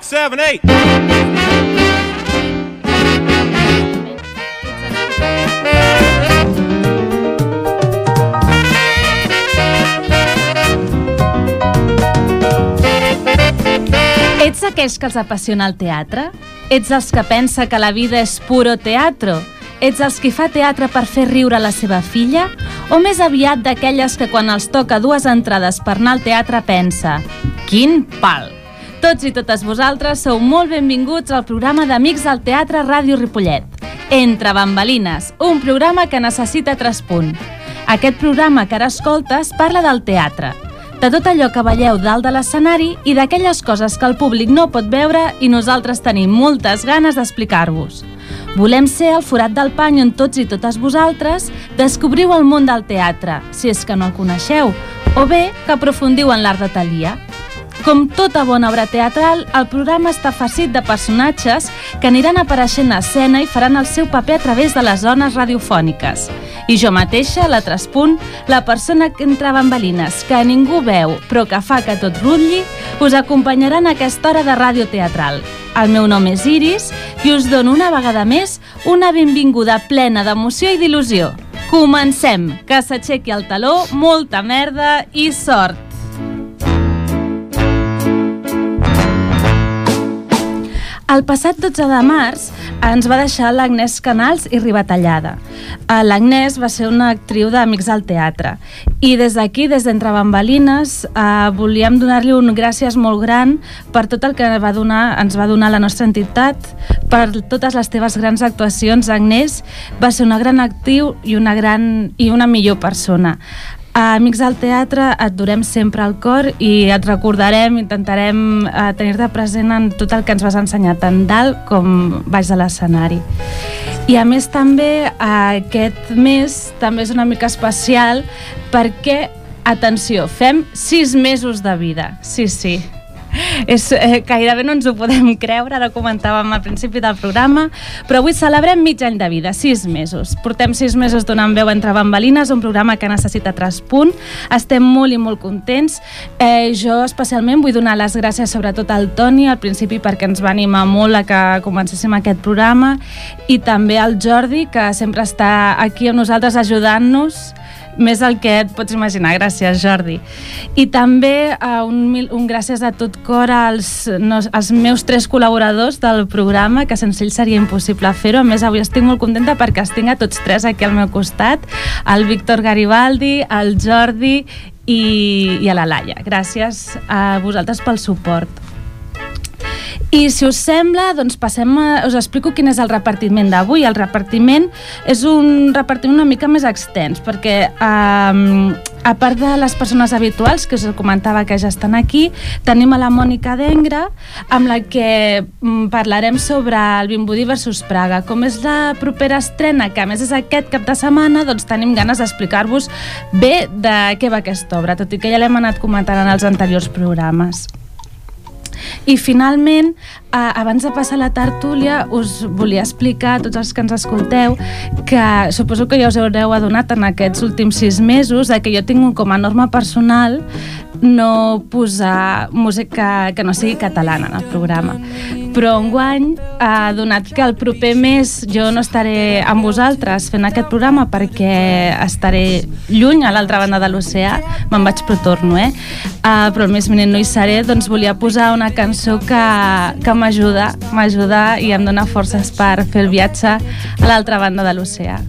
six, seven, eight. Ets aquells que els apassiona el teatre? Ets els que pensa que la vida és puro teatro? Ets els qui fa teatre per fer riure la seva filla? O més aviat d'aquelles que quan els toca dues entrades per anar al teatre pensa Quin pal! Tots i totes vosaltres sou molt benvinguts al programa d'Amics del Teatre Ràdio Ripollet. Entre bambalines, un programa que necessita traspunt. Aquest programa que ara escoltes parla del teatre, de tot allò que veieu dalt de l'escenari i d'aquelles coses que el públic no pot veure i nosaltres tenim moltes ganes d'explicar-vos. Volem ser el forat del pany on tots i totes vosaltres descobriu el món del teatre, si és que no el coneixeu, o bé que aprofundiu en l'art de Talia. Com tota bona obra teatral, el programa està farcit de personatges que aniran apareixent a escena i faran el seu paper a través de les zones radiofòniques. I jo mateixa, la Traspunt, la persona que entra bambalines, que ningú veu, però que fa que tot rutlli, us acompanyarà en aquesta hora de ràdio teatral. El meu nom és Iris i us dono una vegada més una benvinguda plena d'emoció i d'il·lusió. Comencem! Que s'aixequi el taló, molta merda i sort! El passat 12 de març ens va deixar l'Agnès Canals i Ribatallada. Eh, L'Agnès va ser una actriu d'Amics al Teatre i des d'aquí, des d'Entre Bambalines, eh, volíem donar-li un gràcies molt gran per tot el que va donar, ens va donar la nostra entitat, per totes les teves grans actuacions. Agnès va ser una gran actriu i una, gran, i una millor persona. Amics del Teatre et durem sempre al cor i et recordarem, intentarem eh, tenir-te present en tot el que ens vas ensenyar, tant dalt com baix de l'escenari. I a més també eh, aquest mes també és una mica especial perquè, atenció, fem sis mesos de vida. Sí, sí, és, eh, gairebé no ens ho podem creure, ara comentàvem al principi del programa, però avui celebrem mig any de vida, sis mesos. Portem sis mesos donant veu entre bambalines, un programa que necessita traspunt. Estem molt i molt contents. Eh, jo especialment vull donar les gràcies sobretot al Toni al principi perquè ens va animar molt a que comencéssim aquest programa i també al Jordi que sempre està aquí amb nosaltres ajudant-nos més del que et pots imaginar. Gràcies, Jordi. I també uh, un, un gràcies a tot cor als, no, als meus tres col·laboradors del programa, que sense ells seria impossible fer-ho. A més, avui estic molt contenta perquè els tinc a tots tres aquí al meu costat, el Víctor Garibaldi, el Jordi i, i a la Laia. Gràcies a vosaltres pel suport. I si us sembla, doncs passem a, us explico quin és el repartiment d'avui. El repartiment és un repartiment una mica més extens, perquè um, a part de les persones habituals, que us comentava que ja estan aquí, tenim a la Mònica Dengra, amb la que mm, parlarem sobre el Vimbodí versus Praga. Com és la propera estrena, que a més és aquest cap de setmana, doncs tenim ganes d'explicar-vos bé de què va aquesta obra, tot i que ja l'hem anat comentant en els anteriors programes. I finalment, eh, abans de passar la tertúlia, us volia explicar a tots els que ens escolteu que suposo que ja us haureu adonat en aquests últims sis mesos de que jo tinc com a norma personal no posar música que no sigui catalana en el programa. Però enguany, eh, donat que el proper mes jo no estaré amb vosaltres fent aquest programa perquè estaré lluny a l'altra banda de l'oceà, me'n vaig però torno, eh? Uh, però el mes vinent no hi seré, doncs volia posar una cançó que, que m'ajuda, m'ajuda i em dona forces per fer el viatge a l'altra banda de l'oceà.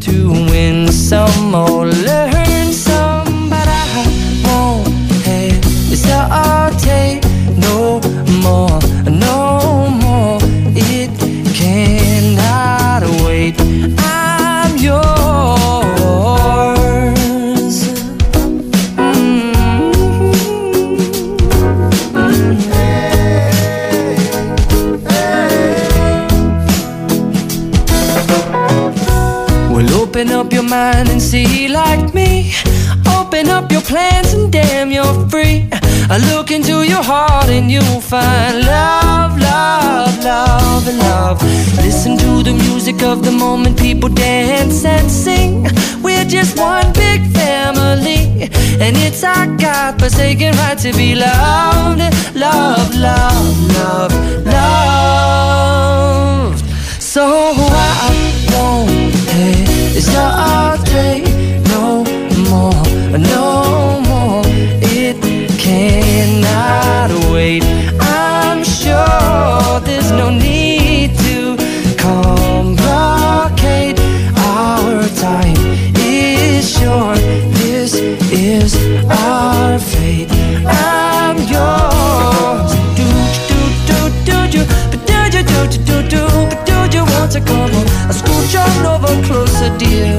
to win some or learn no more. It cannot wait. I'm yours. Mm-hmm. Well, open up your mind and see like me. Open up your plans and damn, you're free. I look into your heart and you'll find love, love, love, and love. Listen to the music of the moment, people dance and sing. We're just one big family. And it's our God forsaken right to be loved, loved, loved, loved, loved. So I won't hesitate no more. It cannot wait. I'm sure there's no need to complicate. Our time is short. This is our fate. I'm yours. Do do do do do, do do do do do do, but do you want to come? I scooch on over closer, dear,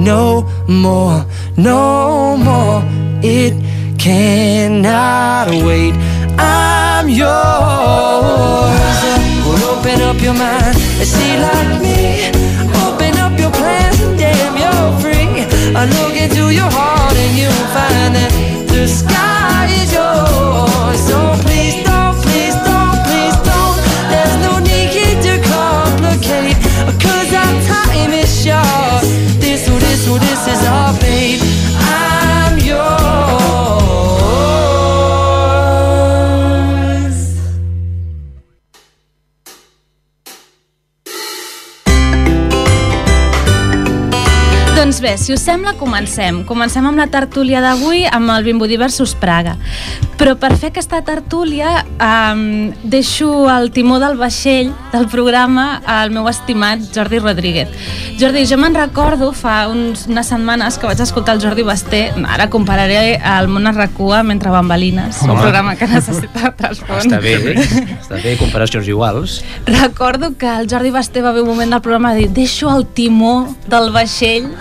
no more, no more. It cannot wait. I'm yours. Well, open up your mind and see like me. Open up your plans and damn, you're free. I look into your heart and you'll find that the sky is our fate. I'm yours. Doncs bé, si us sembla, comencem. Comencem amb la tertúlia d'avui, amb el Bimbo Diversos Praga. Però per fer aquesta tertúlia um, deixo el timó del vaixell del programa al meu estimat Jordi Rodríguez. Jordi, jo me'n recordo fa uns, unes setmanes que vaig escoltar el Jordi Basté, ara compararé el món es recua mentre bambalines, un Home. programa que necessita trasfons. Està bé, està bé, comparacions iguals. Recordo que el Jordi Basté va haver un moment del programa de dir deixo el timó del vaixell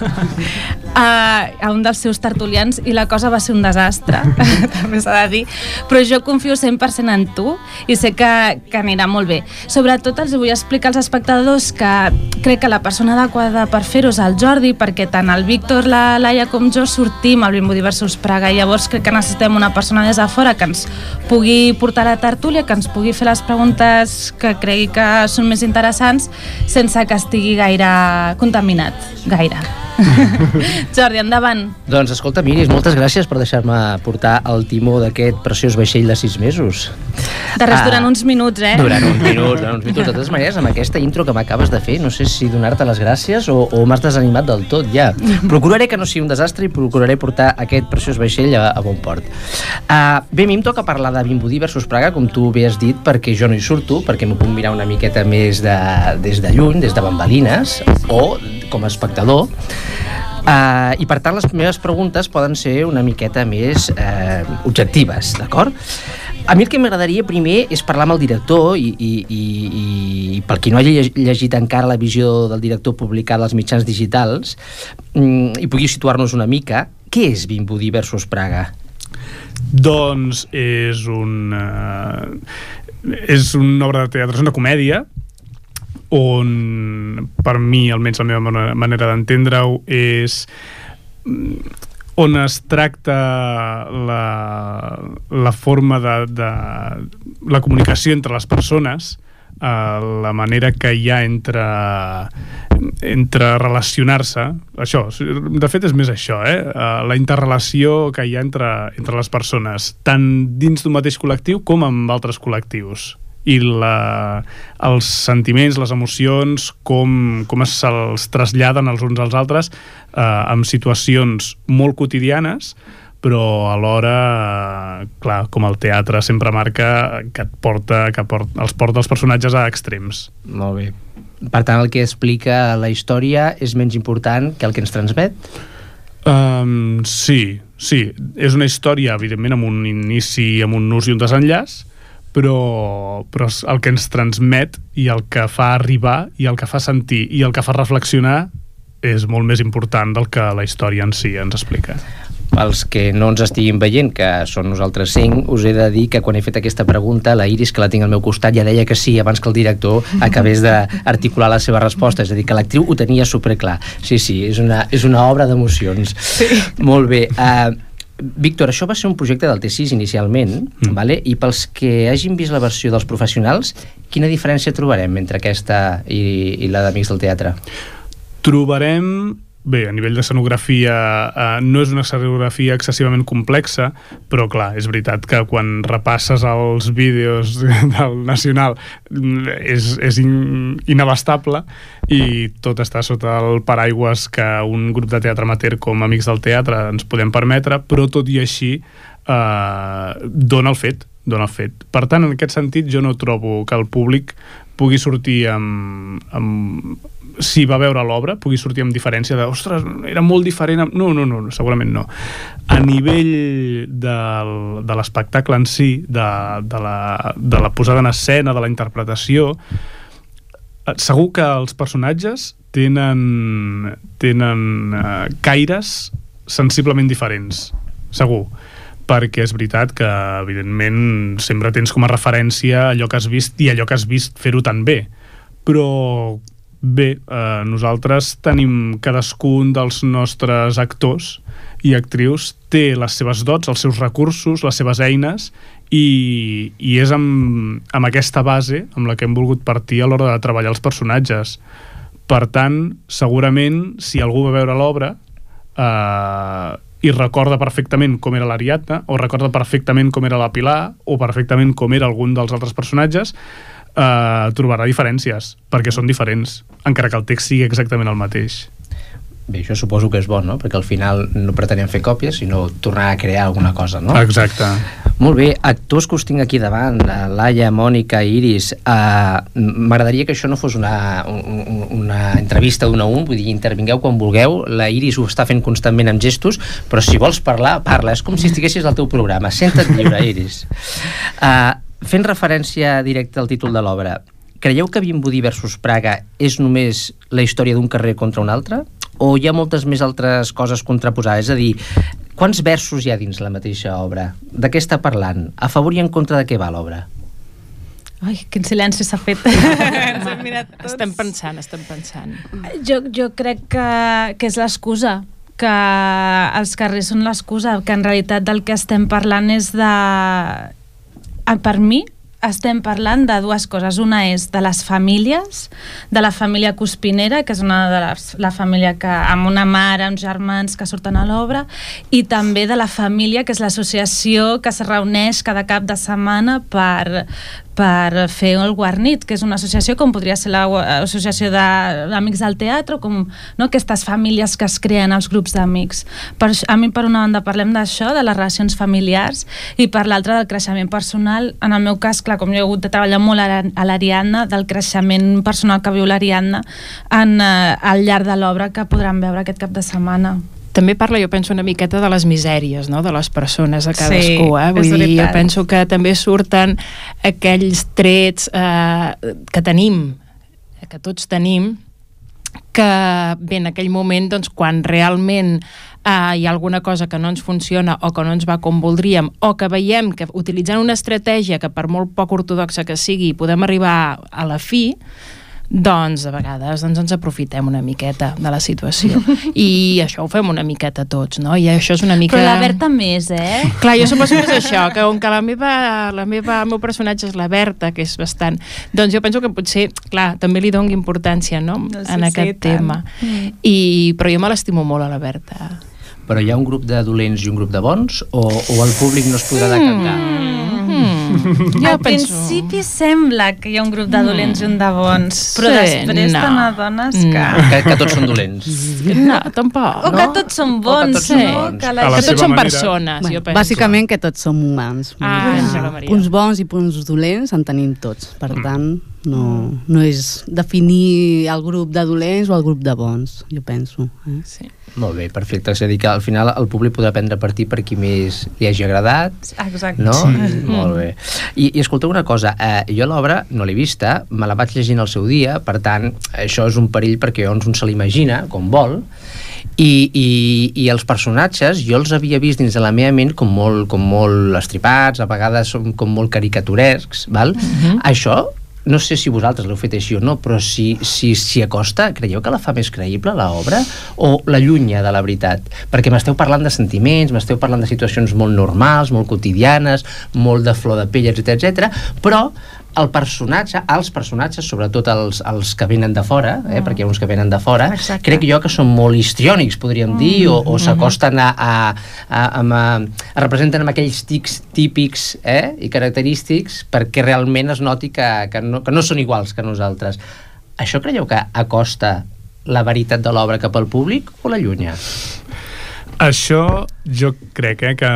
a, a un dels seus tertulians i la cosa va ser un desastre, també s'ha de dir. Però jo confio 100% en tu i sé que, que anirà molt bé. Sobretot els vull explicar als espectadors que crec que la persona adequada per fer-ho és el Jordi, perquè tant el Víctor, la Laia com jo sortim al Bimbo Diversos Praga i llavors crec que necessitem una persona des de fora que ens pugui portar a la tertúlia, que ens pugui fer les preguntes que cregui que són més interessants sense que estigui gaire contaminat, gaire. Jordi, endavant. Doncs escolta, Miris, moltes gràcies per deixar-me portar el timó d'aquest preciós vaixell de sis mesos. De res, Ah, durant uns minuts, eh? Durant uns minuts, durant uns minuts. De totes maneres, amb aquesta intro que m'acabes de fer, no sé si donar-te les gràcies o, o m'has desanimat del tot, ja. Procuraré que no sigui un desastre i procuraré portar aquest preciós vaixell a, a bon port. Uh, bé, a mi em toca parlar de Vimbodí versus Praga, com tu bé has dit, perquè jo no hi surto, perquè m'ho puc mirar una miqueta més de, des de lluny, des de bambalines, o com a espectador, Uh, I per tant les meves preguntes poden ser una miqueta més uh, objectives, d'acord? A mi el que m'agradaria primer és parlar amb el director i, i, i, i per qui no hagi lle- llegit encara la visió del director publicada als mitjans digitals mm, i pugui situar-nos una mica, què és Vimbodí versus Praga? Doncs és un... Uh, és una obra de teatre, és una comèdia on, per mi, almenys la meva manera d'entendre-ho, és mm, on es tracta la, la forma de, de la comunicació entre les persones eh, la manera que hi ha entre entre relacionar-se això, de fet és més això eh? Eh, la interrelació que hi ha entre, entre les persones tant dins d'un mateix col·lectiu com amb altres col·lectius i la, els sentiments, les emocions, com, com se'ls traslladen els uns als altres eh, amb situacions molt quotidianes, però alhora, eh, clar, com el teatre sempre marca que et porta, que port, els porta els personatges a extrems. Molt bé. Per tant, el que explica la història és menys important que el que ens transmet? Um, sí, sí. És una història, evidentment, amb un inici, amb un nus i un desenllaç, però, però és el que ens transmet i el que fa arribar i el que fa sentir i el que fa reflexionar és molt més important del que la història en si ens explica. Pels que no ens estiguin veient, que són nosaltres cinc, us he de dir que quan he fet aquesta pregunta, la Iris, que la tinc al meu costat, ja deia que sí abans que el director acabés d'articular la seva resposta. És a dir, que l'actriu ho tenia superclar. Sí, sí, és una, és una obra d'emocions. Sí. Molt bé. Uh, Víctor, això va ser un projecte del T6 inicialment, mm. vale? i pels que hagin vist la versió dels professionals, quina diferència trobarem entre aquesta i, i la d'Amics del Teatre? Trobarem Bé, a nivell d'escenografia eh, no és una escenografia excessivament complexa, però clar, és veritat que quan repasses els vídeos del Nacional mm, és, és in, inabastable i tot està sota el paraigües que un grup de teatre amateur com Amics del Teatre ens podem permetre, però tot i així eh, dona el fet dona el fet. Per tant, en aquest sentit, jo no trobo que el públic pugui sortir amb, amb si va veure l'obra pugui sortir amb diferència de, ostres, era molt diferent amb... no, no, no, segurament no. A nivell del, de l'espectacle en si de, de, la, de la posada en escena de la interpretació eh, segur que els personatges tenen tenen eh, caires sensiblement diferents segur perquè és veritat que evidentment sempre tens com a referència allò que has vist i allò que has vist fer-ho tan bé però Bé, eh, nosaltres tenim cadascun dels nostres actors i actrius té les seves dots, els seus recursos, les seves eines i, i és amb, amb aquesta base amb la que hem volgut partir a l'hora de treballar els personatges. Per tant, segurament, si algú va veure l'obra eh, i recorda perfectament com era l'Ariadna, o recorda perfectament com era la Pilar, o perfectament com era algun dels altres personatges, eh, trobarà diferències, perquè són diferents, encara que el text sigui exactament el mateix. Bé, això suposo que és bo, no? Perquè al final no pretenem fer còpies, sinó tornar a crear alguna cosa, no? Exacte. Molt bé, actors que us tinc aquí davant, Laia, Mònica, Iris, uh, m'agradaria que això no fos una, una, una entrevista d'un a un, vull dir, intervingueu quan vulgueu, la Iris ho està fent constantment amb gestos, però si vols parlar, parla, és com si estiguessis al teu programa, senta't lliure, Iris. Uh, fent referència directa al títol de l'obra, creieu que Vimbodí versus Praga és només la història d'un carrer contra un altre? O hi ha moltes més altres coses contraposades? És a dir, quants versos hi ha dins la mateixa obra? De què està parlant? A favor i en contra de què va l'obra? Ai, quin silenci s'ha fet. Ens hem mirat tots. Estem pensant, estem pensant. Jo, jo crec que, que és l'excusa que els carrers són l'excusa, que en realitat del que estem parlant és de per mi estem parlant de dues coses. Una és de les famílies, de la família Cuspinera, que és una de les, la família que amb una mare, uns germans que surten a l'obra, i també de la família, que és l'associació que es reuneix cada cap de setmana per, per fer el Guarnit, que és una associació com podria ser l'associació d'Amics del Teatre, com no, aquestes famílies que es creen als grups d'amics. A mi, per una banda, parlem d'això, de les relacions familiars, i per l'altra, del creixement personal. En el meu cas, clar, com jo he hagut de treballar molt a l'Ariadna, del creixement personal que viu l'Ariadna en, eh, al llarg de l'obra que podran veure aquest cap de setmana també parla, jo penso, una miqueta de les misèries no? de les persones a cadascú. Sí, eh? Vull dir, jo penso que també surten aquells trets eh, que tenim, que tots tenim, que bé, en aquell moment, doncs, quan realment eh, hi ha alguna cosa que no ens funciona o que no ens va com voldríem, o que veiem que utilitzant una estratègia que per molt poc ortodoxa que sigui podem arribar a la fi, doncs a vegades doncs, ens aprofitem una miqueta de la situació i això ho fem una miqueta tots no? i això és una mica... Però la Berta més, eh? Clar, jo suposo que és això, que com que la meva, la meva, el meu personatge és la Berta, que és bastant... Doncs jo penso que potser, clar, també li dono importància no? no sé, en aquest sí, tema. Mm. I, però jo me l'estimo molt a la Berta. Però hi ha un grup de dolents i un grup de bons? O, o el públic no es podrà decantar? Mm. Mm. Jo Al penso... principi sembla que hi ha un grup de dolents mm. i un de bons, però sí, després no. te n'adones mm. que... que... Que tots són dolents. No, tampoc. O no? que tots són bons, o que tots són bons. Que, la... que tots són persones, bueno, jo penso. Bàsicament que tots som humans. Ah, punts bons i punts dolents en tenim tots. Per mm. tant, no, no és definir el grup de dolents o el grup de bons, jo penso. Eh? Sí. Molt bé, perfecte. És a dir, que al final el públic podrà prendre partit per qui més li hagi agradat. Exacte. No? Sí. Molt bé. I, i escolteu una cosa, eh, jo l'obra no l'he vista, me la vaig llegint al seu dia, per tant, això és un perill perquè llavors un se l'imagina com vol, i, i, i els personatges jo els havia vist dins de la meva ment com molt, com molt estripats, a vegades com molt caricaturescs, val? Uh -huh. Això no sé si vosaltres l'heu fet així o no, però si s'hi si, si acosta, creieu que la fa més creïble l'obra o l'allunya de la veritat? Perquè m'esteu parlant de sentiments, m'esteu parlant de situacions molt normals, molt quotidianes, molt de flor de pell, etc etc. però el personatge, els personatges, sobretot els, els que venen de fora, eh, mm. perquè hi ha uns que venen de fora, Exacte. crec jo que són molt histriònics, podríem mm. dir, o, o mm-hmm. s'acosten a, a, a, a, a, a representen amb aquells tics típics eh, i característics perquè realment es noti que, que, no, que no són iguals que nosaltres. Això creieu que acosta la veritat de l'obra cap al públic o l'allunya? Això jo crec eh, que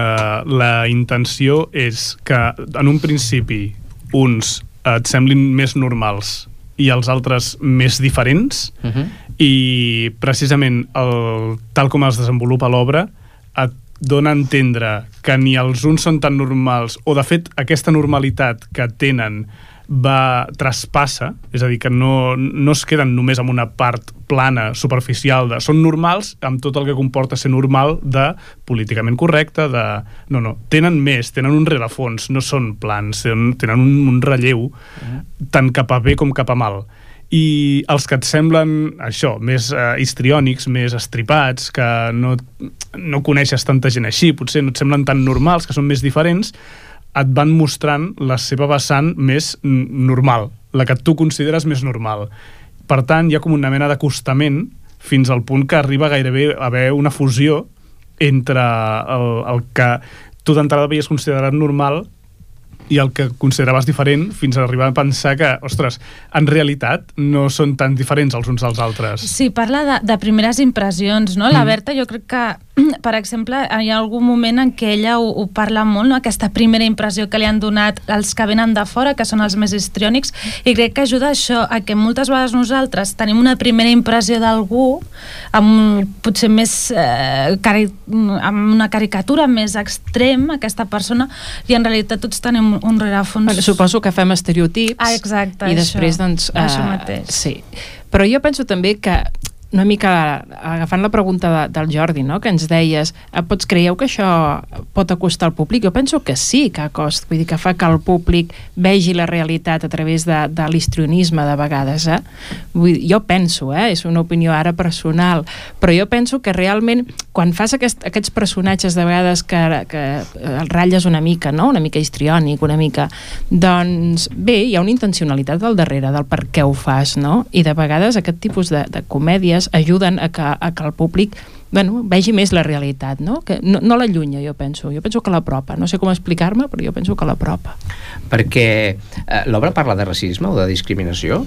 la intenció és que en un principi uns et semblin més normals i els altres més diferents uh mhm. -huh. i precisament el, tal com es desenvolupa l'obra et dona a entendre que ni els uns són tan normals o de fet aquesta normalitat que tenen va traspassa, és a dir, que no, no es queden només amb una part plana, superficial, de són normals amb tot el que comporta ser normal de políticament correcte, de... No, no, tenen més, tenen un rerefons, no són plans, tenen, un, un relleu uh -huh. tant cap a bé com cap a mal i els que et semblen això, més eh, histriònics, més estripats, que no, no coneixes tanta gent així, potser no et semblen tan normals, que són més diferents, et van mostrant la seva vessant més normal, la que tu consideres més normal. Per tant, hi ha com una mena d'acostament fins al punt que arriba gairebé a haver una fusió entre el, el que tu d'entrada havies considerat normal i el que consideraves diferent fins a arribar a pensar que, ostres, en realitat no són tan diferents els uns dels altres. Sí, parla de, de primeres impressions, no? La mm. Berta jo crec que, per exemple, hi ha algun moment en què ella ho, ho parla molt, no? aquesta primera impressió que li han donat els que venen de fora, que són els més histriònics, i crec que ajuda això, a que moltes vegades nosaltres tenim una primera impressió d'algú amb potser més eh, cari amb una caricatura més extrem, aquesta persona, i en realitat tots tenim un rerefons... Perquè suposo que fem estereotips ah, exacte, i després, això. doncs... Uh, això mateix. Sí. Però jo penso també que una mica agafant la pregunta de, del Jordi, no? que ens deies, eh, pots creieu que això pot acostar al públic? Jo penso que sí que acosta, vull dir que fa que el públic vegi la realitat a través de, de l'histrionisme de vegades. Eh? Vull dir, jo penso, eh? és una opinió ara personal, però jo penso que realment quan fas aquest, aquests personatges de vegades que, que el ratlles una mica, no? una mica histriònic, una mica, doncs bé, hi ha una intencionalitat al darrere del per què ho fas, no? I de vegades aquest tipus de, de comèdies vegades ajuden a que, a que el públic bueno, vegi més la realitat, no? Que no, no l'allunya, jo penso. Jo penso que l'apropa. No sé com explicar-me, però jo penso que l'apropa. Perquè eh, l'obra parla de racisme o de discriminació?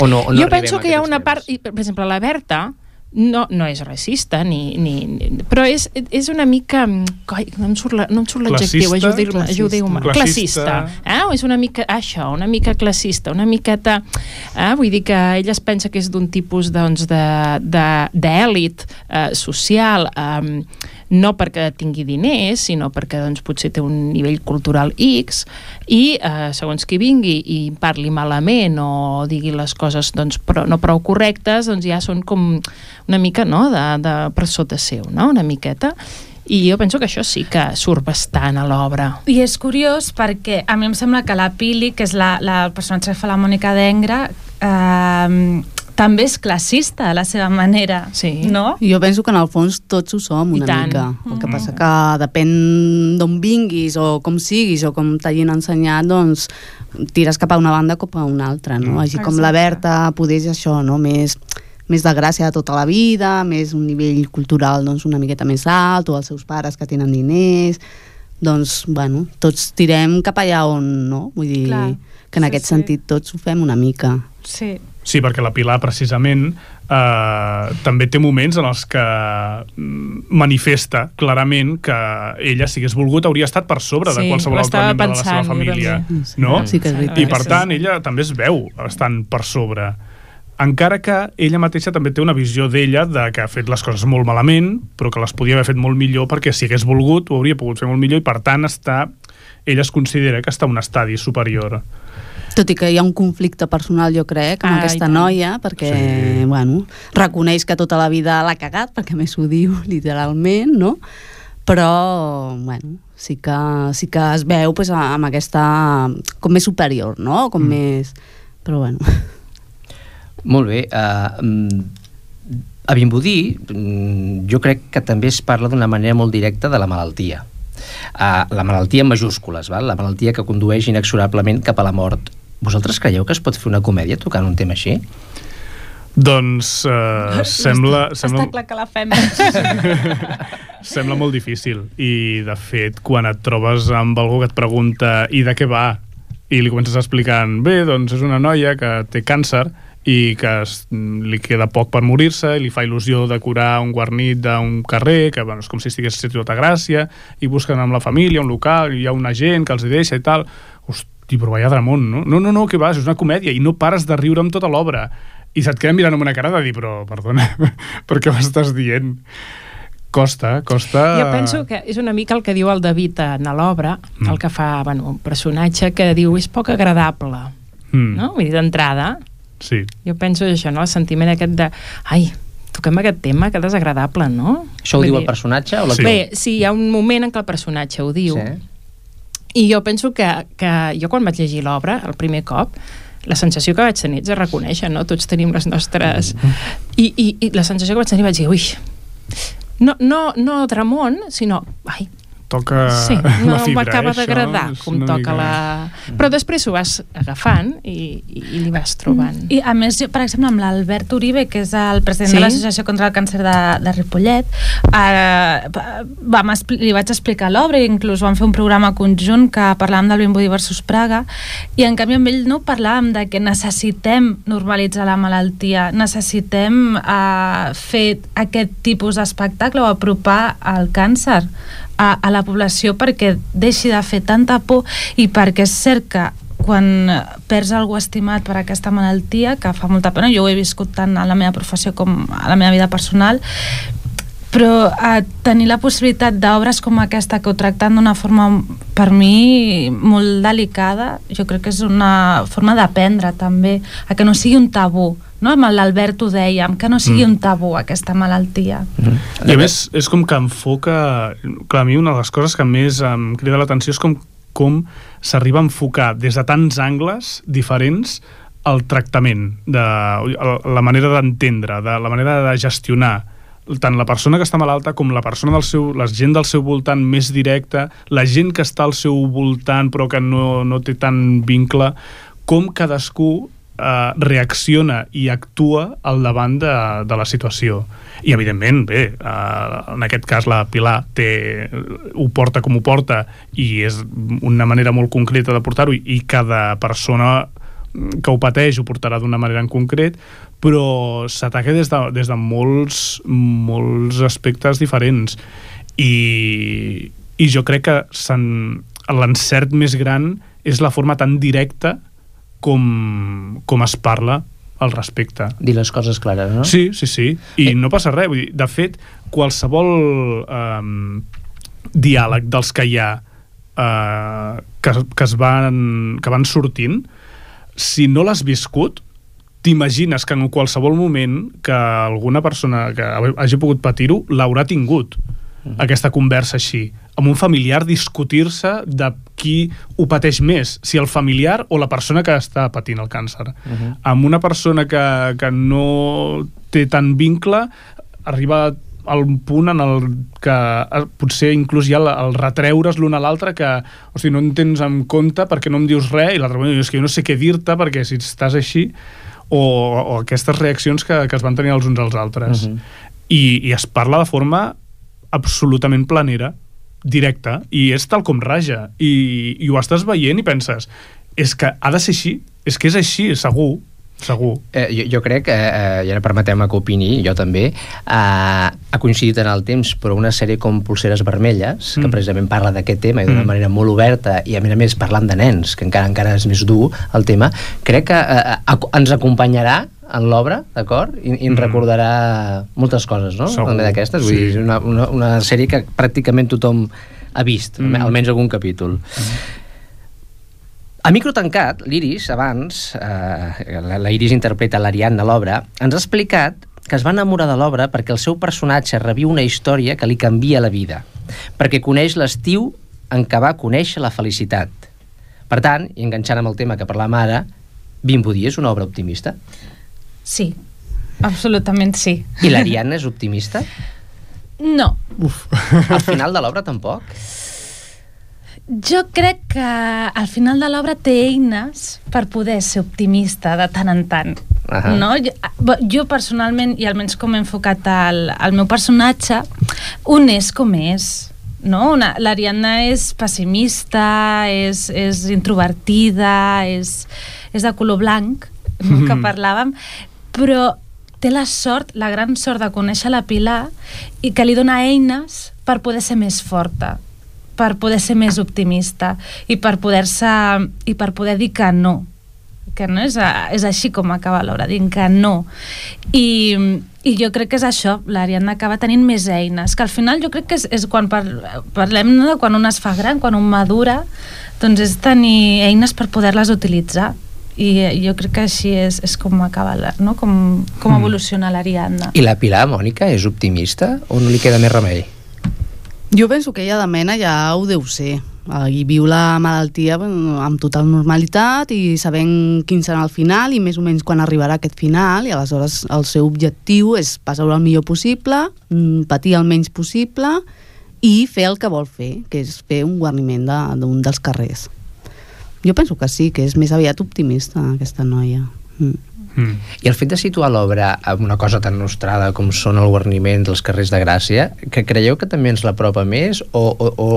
O no, o no jo penso que hi ha una part... Per exemple, la Berta, no, no és racista, ni, ni, ni però és, és una mica... Coi, no em surt l'adjectiu, ajudiu-me. Ajudiu classista. classista eh? És una mica això, una mica classista, una miqueta... Eh? Vull dir que ella es pensa que és d'un tipus doncs, d'èlit eh, social... Eh, no perquè tingui diners, sinó perquè doncs, potser té un nivell cultural X i eh, segons qui vingui i parli malament o digui les coses doncs, però no prou correctes, doncs ja són com una mica no, de, de per sota seu, no? una miqueta. I jo penso que això sí que surt bastant a l'obra. I és curiós perquè a mi em sembla que la Pili, que és la, la personatge que fa la Mònica d'Engra, eh, també és classista a la seva manera, sí. no? Jo penso que en el fons tots ho som una mica. El que mm. passa que depèn d'on vinguis o com siguis o com t'hagin ensenyat, doncs tires cap a una banda cap a una altra, no? Mm. Així com Exacte. la Berta, podés això, no? Més més de gràcia de tota la vida, més un nivell cultural doncs, una miqueta més alt, o els seus pares que tenen diners, doncs, bueno, tots tirem cap allà on, no? Vull dir, Clar. que en sí, aquest sí. sentit tots ho fem una mica. Sí, Sí, perquè la Pilar precisament eh, també té moments en els que mm, manifesta clarament que ella, si hagués volgut, hauria estat per sobre sí, de qualsevol altre membre de la seva família. No? Sí que és I per tant, ella també es veu estant per sobre encara que ella mateixa també té una visió d'ella de que ha fet les coses molt malament, però que les podia haver fet molt millor perquè si hagués volgut ho hauria pogut fer molt millor i per tant està ella es considera que està en un estadi superior. Tot i que hi ha un conflicte personal, jo crec, amb ah, aquesta noia, perquè, sí. bueno, reconeix que tota la vida l'ha cagat, perquè més ho diu literalment, no? Però, bueno, sí que, sí que es veu pues, amb aquesta... com més superior, no? Com mm. més... Però, bueno... Molt bé. Uh, a Vimbodí, mm, jo crec que també es parla d'una manera molt directa de la malaltia. Uh, la malaltia en majúscules, val? la malaltia que condueix inexorablement cap a la mort. Vosaltres creieu que es pot fer una comèdia tocant un tema així? Doncs uh, sembla, està, sembla... Està clar que la fem. sembla molt difícil i de fet quan et trobes amb algú que et pregunta i de què va i li comences explicant bé, doncs és una noia que té càncer i que es, li queda poc per morir-se i li fa il·lusió de curar un guarnit d'un carrer, que bueno, és com si estigués a tota Gràcia, i busquen amb la família un local, i hi ha una gent que els hi deixa i tal. Hosti, però vaya dramont, no? No, no, no, que vas, és una comèdia, i no pares de riure amb tota l'obra i se't queden mirant amb una cara de dir, però, perdona, per què m'estàs dient? Costa, costa... Jo penso que és una mica el que diu el David en l'obra, mm. el que fa bueno, un personatge que diu és poc agradable, mm. no? Vull dir, d'entrada. Sí. Jo penso això, no? El sentiment aquest de... Ai, toquem aquest tema, que desagradable, no? Això ho Vull diu dir... el personatge? O la sí. Bé, sí, hi ha un moment en què el personatge ho diu. Sí. I jo penso que, que jo quan vaig llegir l'obra, el primer cop, la sensació que vaig tenir és de reconèixer, no? Tots tenim les nostres... I, i, i la sensació que vaig tenir vaig dir, ui, no, no, no Dramont, sinó, ai, toca sí, no la fibra. m'acaba d'agradar com toca mica... la... Però després ho vas agafant i, i, i li vas trobant. I a més, jo, per exemple, amb l'Albert Uribe, que és el president sí? de l'Associació contra el Càncer de, de Ripollet, eh, vam, li vaig explicar l'obra i inclús vam fer un programa conjunt que parlàvem del Vimbodí versus Praga i en canvi amb ell no parlàvem de que necessitem normalitzar la malaltia, necessitem eh, fer aquest tipus d'espectacle o apropar el càncer a, a la població perquè deixi de fer tanta por i perquè és cert que quan perds algú estimat per aquesta malaltia, que fa molta pena, jo ho he viscut tant a la meva professió com a la meva vida personal, però a tenir la possibilitat d'obres com aquesta que ho tracten d'una forma per mi molt delicada jo crec que és una forma d'aprendre també, a que no sigui un tabú no? amb l'Albert ho dèiem, que no sigui mm. un tabú aquesta malaltia. Mm. I a més, és com que enfoca... Clar, a mi una de les coses que més em crida l'atenció és com, com s'arriba a enfocar des de tants angles diferents el tractament, de, la manera d'entendre, de la manera de gestionar tant la persona que està malalta com la persona del seu, la gent del seu voltant més directa, la gent que està al seu voltant però que no, no té tant vincle, com cadascú eh, reacciona i actua al davant de, de la situació. I, evidentment, bé, eh, en aquest cas la Pilar té, ho porta com ho porta i és una manera molt concreta de portar-ho i, i cada persona que ho pateix ho portarà d'una manera en concret, però s'ataca des, de, des de molts, molts aspectes diferents. I, i jo crec que l'encert més gran és la forma tan directa com, com es parla al respecte. Dir les coses clares, no? Sí, sí, sí. I eh. no passa res. Vull dir, de fet, qualsevol eh, diàleg dels que hi ha eh, que, que, es van, que van sortint, si no l'has viscut, t'imagines que en qualsevol moment que alguna persona que hagi pogut patir-ho l'haurà tingut, -huh. aquesta conversa així amb un familiar discutir-se de qui ho pateix més, si el familiar o la persona que està patint el càncer. Uh -huh. Amb una persona que, que no té tant vincle, arriba al punt en el que eh, potser inclús hi ha el, el retreure's l'un a l'altre que, o sigui, no en tens en compte perquè no em dius res i l'altre diu, és que jo no sé què dir-te perquè si estàs així o, o aquestes reaccions que, que es van tenir els uns als altres. Uh -huh. I, I es parla de forma absolutament planera directe i és tal com raja i, i ho estàs veient i penses és que ha de ser així, és que és així, segur segur. Eh, jo, jo crec, eh, eh, i ara permeteu-me que opini, jo també, eh, ha coincidit en el temps, però una sèrie com Pulseres Vermelles, mm. que precisament parla d'aquest tema i d'una mm. manera molt oberta, i a més a més parlant de nens, que encara encara és més dur el tema, crec que eh, eh ens acompanyarà en l'obra, d'acord? I, I ens mm. recordarà moltes coses, no? Segur. També d'aquestes. Vull sí. dir, una, una, una sèrie que pràcticament tothom ha vist, mm. almenys algun capítol. Mm. A micro tancat, l'Iris, abans, eh, la, la Iris interpreta l'Ariadna a l'obra, ens ha explicat que es va enamorar de l'obra perquè el seu personatge reviu una història que li canvia la vida, perquè coneix l'estiu en què va conèixer la felicitat. Per tant, i enganxant amb el tema que parlàvem ara, Bimbo és una obra optimista? Sí, absolutament sí. I l'Ariadna és optimista? No. Uf. Al final de l'obra tampoc? Jo crec que al final de l'obra té eines per poder ser optimista de tant en tant. Uh -huh. no? jo, jo personalment, i almenys com he enfocat el, el meu personatge, un és com és. No? L'Ariadna és pessimista, és, és introvertida, és, és de color blanc, no? Mm -hmm. que parlàvem, però té la sort, la gran sort de conèixer la Pilar i que li dona eines per poder ser més forta per poder ser més optimista i per poder-se i per poder dir que no que no és, a, és així com acaba l'obra, dient que no i, i jo crec que és això l'Ariadna acaba tenint més eines que al final jo crec que és, és quan par, parlem no, de quan un es fa gran, quan un madura doncs és tenir eines per poder-les utilitzar i jo crec que així és, és com acaba la, no? com, com mm. evoluciona l'Ariadna I la Pilar, Mònica, és optimista o no li queda més remei? Jo penso que ella de mena ja ho deu ser i viu la malaltia amb total normalitat i sabent quin serà el final i més o menys quan arribarà aquest final i aleshores el seu objectiu és passar-ho el millor possible, mm, patir el menys possible i fer el que vol fer, que és fer un guarniment d'un de, dels carrers. Jo penso que sí, que és més aviat optimista aquesta noia. Mm. Mm. I el fet de situar l'obra amb una cosa tan nostrada com són el guarniment dels carrers de Gràcia, que creieu que també ens l'apropa més o, o, o,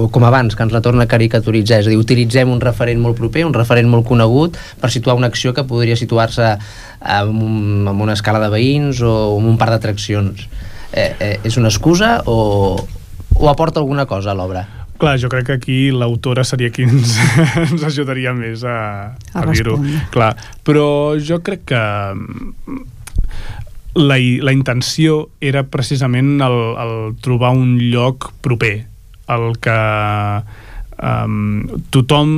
o com abans, que ens la torna a caricaturitzar? És a dir, utilitzem un referent molt proper, un referent molt conegut per situar una acció que podria situar-se en, un, en una escala de veïns o en un parc d'atraccions. Eh, eh, és una excusa o, o aporta alguna cosa a l'obra? Clar, jo crec que aquí l'autora seria qui ens, ens ajudaria més a, a, a dir-ho. Clar, però jo crec que mm, la, la intenció era precisament el, el trobar un lloc proper, el que um, tothom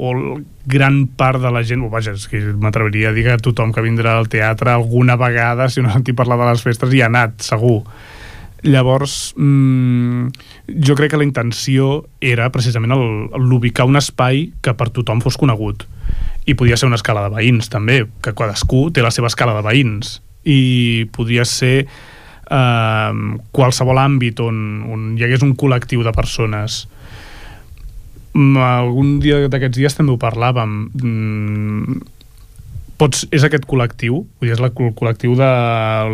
o gran part de la gent, o vaja, és que m'atreviria a dir que tothom que vindrà al teatre alguna vegada, si no sentit parlar de les festes, hi ha anat, segur Llavors, mmm, jo crec que la intenció era precisament l'ubicar un espai que per tothom fos conegut. I podia ser una escala de veïns, també, que cadascú té la seva escala de veïns. I podia ser eh, qualsevol àmbit on, on hi hagués un col·lectiu de persones. Mm, algun dia d'aquests dies també ho parlàvem. Mm, pots, és aquest col·lectiu, vull dir, és el col·lectiu de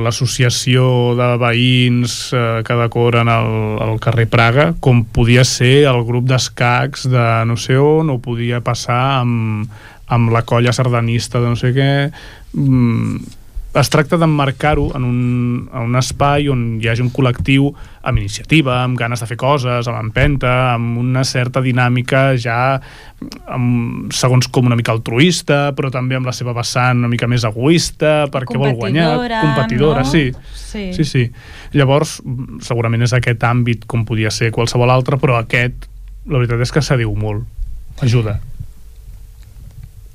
l'associació de veïns eh, que decoren el, el carrer Praga, com podia ser el grup d'escacs de no sé on, o podia passar amb, amb la colla sardanista de no sé què... Mm, es tracta d'emmarcar-ho en, un, en un espai on hi hagi un col·lectiu amb iniciativa, amb ganes de fer coses, amb empenta, amb una certa dinàmica ja amb, segons com una mica altruista, però també amb la seva vessant una mica més egoista, perquè vol guanyar. Competidora, no? sí. sí. Sí, sí. Llavors, segurament és aquest àmbit com podia ser qualsevol altre, però aquest, la veritat és que s'adiu molt. Ajuda.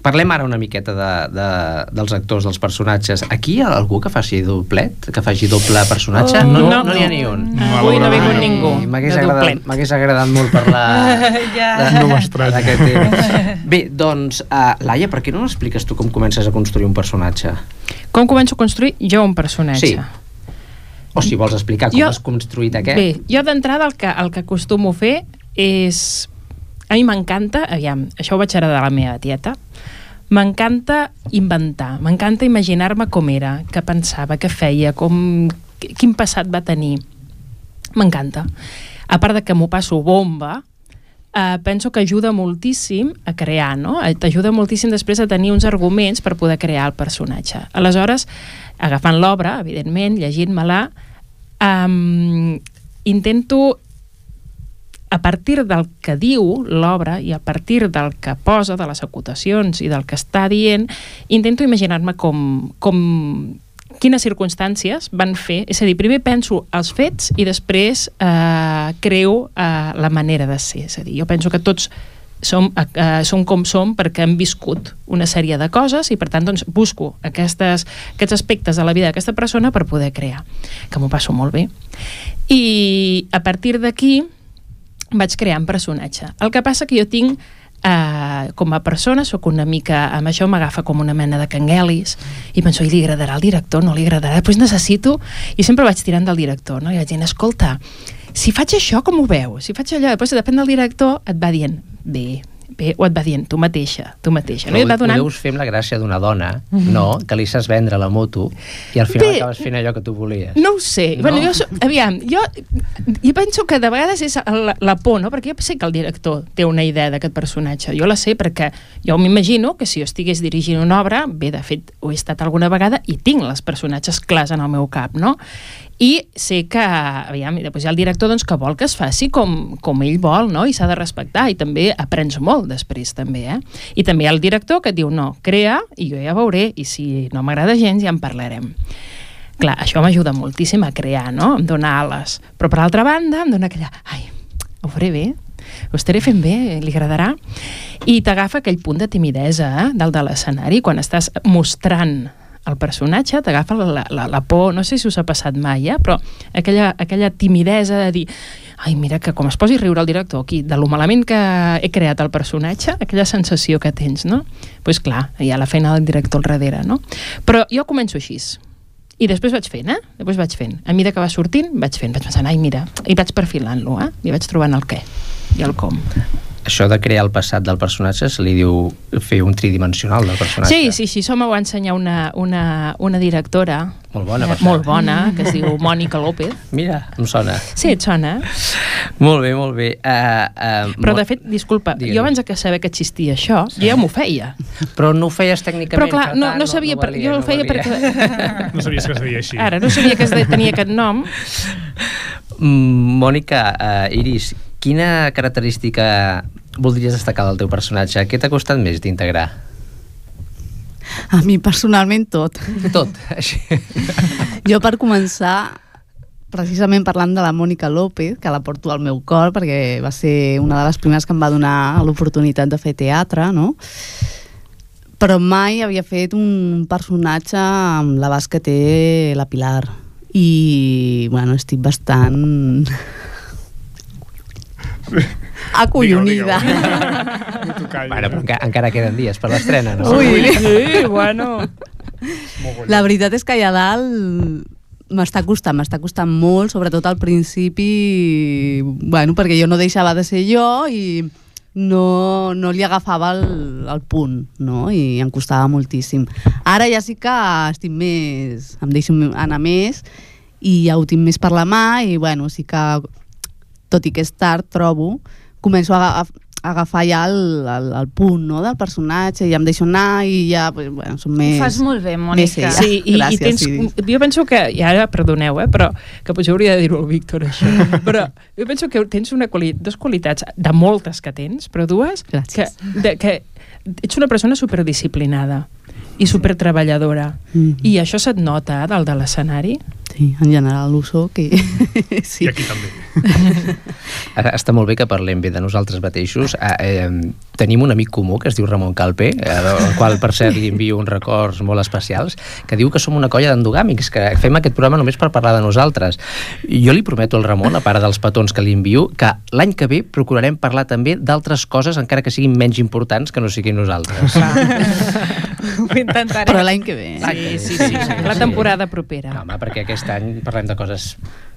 Parlem ara una miqueta de, de, dels actors, dels personatges. Aquí hi ha algú que faci doblet? Que faci doble personatge? Oh, no no, no n'hi no, ha ni un. No, avui no ha vingut ningú. M'hagués agradat, agradat molt parlar ja. no d'aquest temps. Bé, doncs, uh, Laia, per què no expliques tu com comences a construir un personatge? Com començo a construir jo un personatge? Sí. O si vols explicar com jo, has construït aquest. Bé, jo d'entrada el, que, el que acostumo a fer és... A mi m'encanta, aviam, això ho vaig heredar de la meva tieta, M'encanta inventar, m'encanta imaginar-me com era, què pensava, què feia, com, quin passat va tenir. M'encanta. A part de que m'ho passo bomba, eh, penso que ajuda moltíssim a crear, no? Eh, t'ajuda moltíssim després a tenir uns arguments per poder crear el personatge. Aleshores, agafant l'obra, evidentment, llegint-me-la, um, intento a partir del que diu l'obra i a partir del que posa, de les acotacions i del que està dient, intento imaginar-me com, com, quines circumstàncies van fer, és a dir, primer penso els fets i després eh, creo eh, la manera de ser, és a dir, jo penso que tots som, eh, som com som perquè hem viscut una sèrie de coses i per tant doncs, busco aquestes, aquests aspectes de la vida d'aquesta persona per poder crear, que m'ho passo molt bé. I a partir d'aquí vaig crear un personatge. El que passa que jo tinc Uh, com a persona sóc una mica amb això m'agafa com una mena de canguelis i penso, i li agradarà al director, no li agradarà doncs necessito, i sempre vaig tirant del director no? i vaig dient, escolta si faig això com ho veu? Si faig allò, després depèn del director, et va dient, bé, bé, o et va dient tu mateixa, tu mateixa. Però no? I et va donant... ho deus fer amb la gràcia d'una dona, mm -hmm. no?, que li saps vendre la moto i al final bé, acabes fent allò que tu volies. No ho sé. No? Bueno, jo, aviam, jo, jo penso que de vegades és la, la por, no?, perquè jo sé que el director té una idea d'aquest personatge. Jo la sé perquè jo m'imagino que si jo estigués dirigint una obra, bé, de fet, ho he estat alguna vegada i tinc els personatges clars en el meu cap, no? I sé que, aviam, i després hi ha el director doncs, que vol que es faci com, com ell vol, no? i s'ha de respectar, i també aprens molt després, també, eh? I també hi ha el director que et diu, no, crea, i jo ja veuré, i si no m'agrada gens ja en parlarem. Clar, això m'ajuda moltíssim a crear, no? Em dona ales. Però per altra banda, em dona aquella, ai, ho faré bé, ho estaré fent bé, li agradarà. I t'agafa aquell punt de timidesa eh, dalt de l'escenari, quan estàs mostrant el personatge, t'agafa la, la, la por, no sé si us ha passat mai, eh? però aquella, aquella timidesa de dir ai, mira, que com es posi a riure el director aquí, de lo malament que he creat el personatge, aquella sensació que tens, no? Doncs pues clar, hi ha la feina del director al darrere, no? Però jo començo així, i després vaig fent, eh? Després vaig fent. A mesura que va sortint, vaig fent. Vaig pensant, ai, mira, i vaig perfilant-lo, eh? I vaig trobant el què i el com això de crear el passat del personatge se li diu fer un tridimensional del personatge. Sí, sí, sí, això m'ho va ensenyar una, una, una directora molt bona, eh, molt bona, que es diu Mònica López. Mira, em sona. Sí, et sona. molt bé, molt bé. Uh, uh, Però, de fet, disculpa, Digue'm. jo abans que saber que existia això, sí. jo ja m'ho feia. Però no ho feies tècnicament, Però clar, no, no sabia, no, no valia, jo ho feia no perquè... No sabies que es deia així. Ara, no sabia que es de, tenia aquest nom. Mm, Mònica, uh, Iris, quina característica voldries destacar del teu personatge? Què t'ha costat més d'integrar? A mi personalment tot. Tot, així. Jo per començar, precisament parlant de la Mònica López, que la porto al meu cor perquè va ser una de les primeres que em va donar l'oportunitat de fer teatre, no? Però mai havia fet un personatge amb la base que té la Pilar. I, bueno, estic bastant acollonida. bueno, però encara, encara queden dies per l'estrena, no? Ui, sí, bueno. La veritat és que allà dalt m'està costant, m'està costant molt, sobretot al principi, bueno, perquè jo no deixava de ser jo i no, no li agafava el, el punt, no? I em costava moltíssim. Ara ja sí que estic més, em deixo anar més i ja ho tinc més per la mà i, bueno, sí que, tot i que és tard, trobo, començo a, a agafar ja el, el, el punt no, del personatge i em deixo anar i ja pues, bueno, som més... Ho fas molt bé, Mònica. Més sí, i, Gràcies, i tens, sí. jo penso que, i ara perdoneu, eh, però que potser hauria de dir-ho al Víctor això, però jo penso que tens una quali dues qualitats, de moltes que tens, però dues, Gràcies. que, de, que ets una persona superdisciplinada i supertreballadora. Mm -hmm. I això se't nota dalt de l'escenari? Sí, en general ho soc i... sí. I aquí també. Està molt bé que parlem bé de nosaltres mateixos. Eh, eh, tenim un amic comú que es diu Ramon Calpe, eh, al qual per cert li envio uns records molt especials, que diu que som una colla d'endogàmics, que fem aquest programa només per parlar de nosaltres. Jo li prometo al Ramon, a part dels petons que li envio, que l'any que ve procurarem parlar també d'altres coses, encara que siguin menys importants que no siguin nosaltres. Ho intentaré. Però l'any que ve. Sí, sí, sí, sí, la temporada propera. No, home, perquè aquest any parlem de coses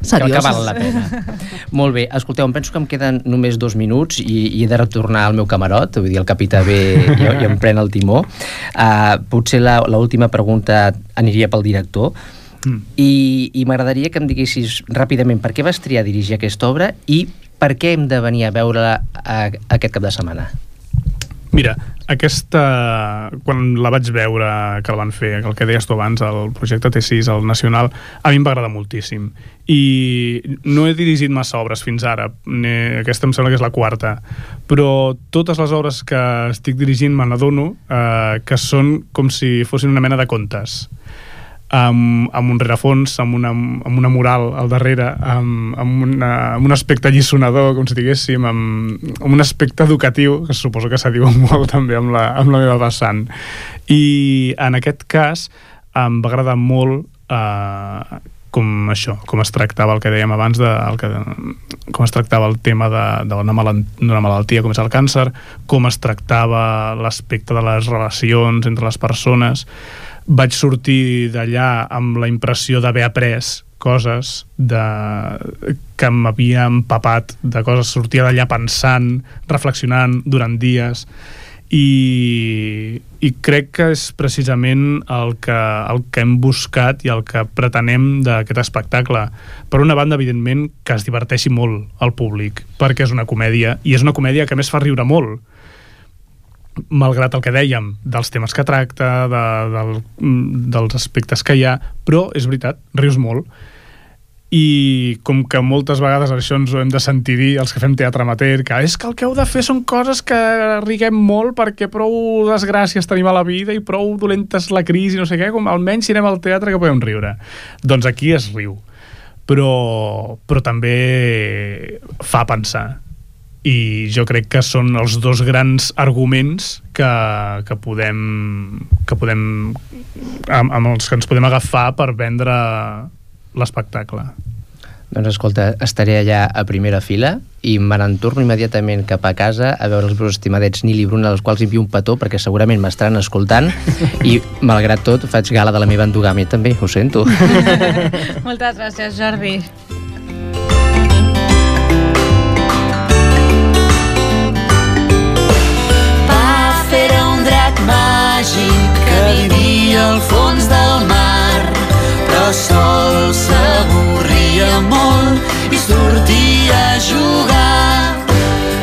Serioses. que, que valen la pena. Molt bé, escolteu, em penso que em queden només dos minuts i, i he de retornar al meu camarot, vull dir, el capità B i, i em pren el timó. Uh, potser l'última pregunta aniria pel director, mm. i, i m'agradaria que em diguessis ràpidament per què vas triar dirigir aquesta obra i per què hem de venir a veure-la aquest cap de setmana. Mira, aquesta, quan la vaig veure que la van fer, el que deies tu abans, el projecte T6, el Nacional, a mi em va agradar moltíssim. I no he dirigit massa obres fins ara, aquesta em sembla que és la quarta, però totes les obres que estic dirigint me n'adono eh, que són com si fossin una mena de contes. Amb, amb un rerefons, amb una, amb una mural al darrere, amb, amb, una, amb un aspecte allisonador, com si diguéssim, amb, amb un aspecte educatiu, que suposo que s'adiu molt també amb la, amb la meva vessant. I en aquest cas em va agradar molt eh, com això, com es tractava el que dèiem abans, de, el que, com es tractava el tema d'una mal malaltia com és el càncer, com es tractava l'aspecte de les relacions entre les persones. Vaig sortir d'allà amb la impressió d'haver après coses de, que m'havia empapat de coses, sortia d'allà pensant, reflexionant durant dies i, i crec que és precisament el que, el que hem buscat i el que pretenem d'aquest espectacle. Per una banda, evidentment, que es diverteixi molt al públic, perquè és una comèdia, i és una comèdia que més fa riure molt malgrat el que dèiem, dels temes que tracta, de, del, dels aspectes que hi ha, però és veritat, rius molt i com que moltes vegades això ens ho hem de sentir dir els que fem teatre amateur, que és que el que heu de fer són coses que riguem molt perquè prou desgràcies tenim a la vida i prou dolenta és la crisi, no sé què, com almenys si anem al teatre que podem riure. Doncs aquí es riu. Però, però també fa pensar i jo crec que són els dos grans arguments que, que podem que podem amb, amb els que ens podem agafar per vendre l'espectacle. Doncs escolta, estaré allà a primera fila i me n'entorno immediatament cap a casa a veure els meus estimadets Nil i Bruna, als quals envio un petó perquè segurament m'estaran escoltant i, malgrat tot, faig gala de la meva endogàmia també, ho sento. Moltes gràcies, Jordi. Fer un drac màgic que vivia al fons del mar però sol s'avorria molt i sortia a jugar.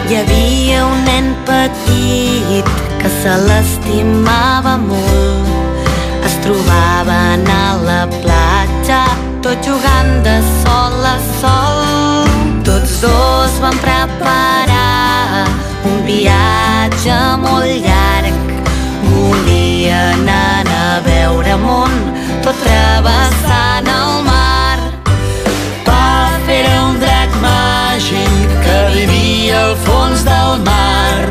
Hi havia un nen petit que se l'estimava molt. Es trobaven a la platja, tot jugant de sol a sol. Tots dos van preparar un viatge molt llarg. Volien anar a veure món, tot travessant el mar. Puff era un drac màgic que vivia al fons del mar,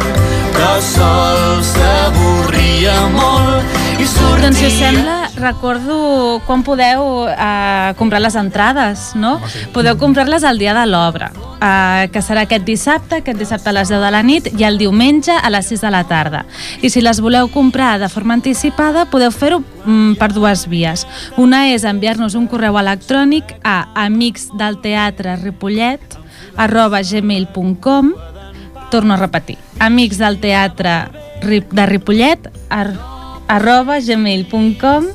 però sol s'avorria molt i sortia... Doncs si sembla, recordo quan podeu uh, comprar les entrades, no? Podeu comprar-les el dia de l'obra, uh, que serà aquest dissabte, aquest dissabte a les 10 de la nit i el diumenge a les 6 de la tarda. I si les voleu comprar de forma anticipada, podeu fer-ho mm, per dues vies. Una és enviar-nos un correu electrònic a amicsdelteatreripollet arroba gmail.com torno a repetir, amics del teatre de Ripollet arroba gmail.com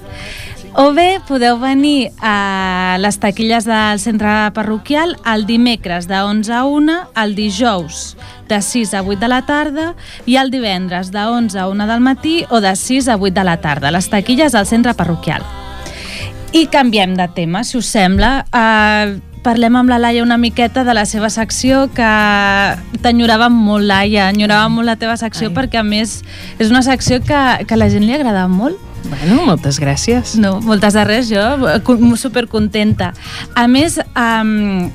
o bé podeu venir a les taquilles del centre parroquial el dimecres de 11 a 1, el dijous de 6 a 8 de la tarda i el divendres de 11 a 1 del matí o de 6 a 8 de la tarda, les taquilles al centre parroquial. I canviem de tema, si us sembla. Uh, parlem amb la Laia una miqueta de la seva secció que t'enyoràvem molt, Laia, enyoràvem molt la teva secció Ai. perquè a més és una secció que, que a la gent li agrada molt. Bueno, moltes gràcies. No, moltes de res, jo supercontenta. A més, um,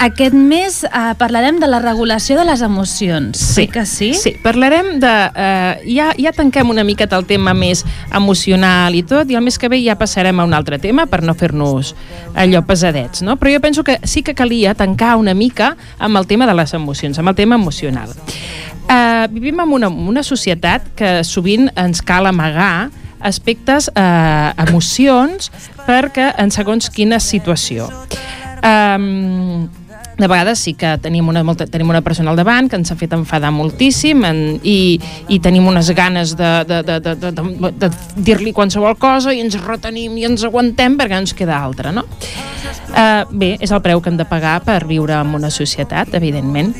aquest mes eh, parlarem de la regulació de les emocions. Sí, sí que sí? Sí, parlarem de... Eh, ja, ja tanquem una miqueta el tema més emocional i tot, i el mes que ve ja passarem a un altre tema per no fer-nos allò pesadets, no? Però jo penso que sí que calia tancar una mica amb el tema de les emocions, amb el tema emocional. Eh, vivim en una, una societat que sovint ens cal amagar aspectes, eh, emocions, perquè en segons quina situació. Um, de vegades sí que tenim una, molta, tenim una persona al davant que ens ha fet enfadar moltíssim en, i, i tenim unes ganes de, de, de, de, de, de, de dir-li qualsevol cosa i ens retenim i ens aguantem perquè ens queda altra, no? Uh, bé, és el preu que hem de pagar per viure en una societat, evidentment.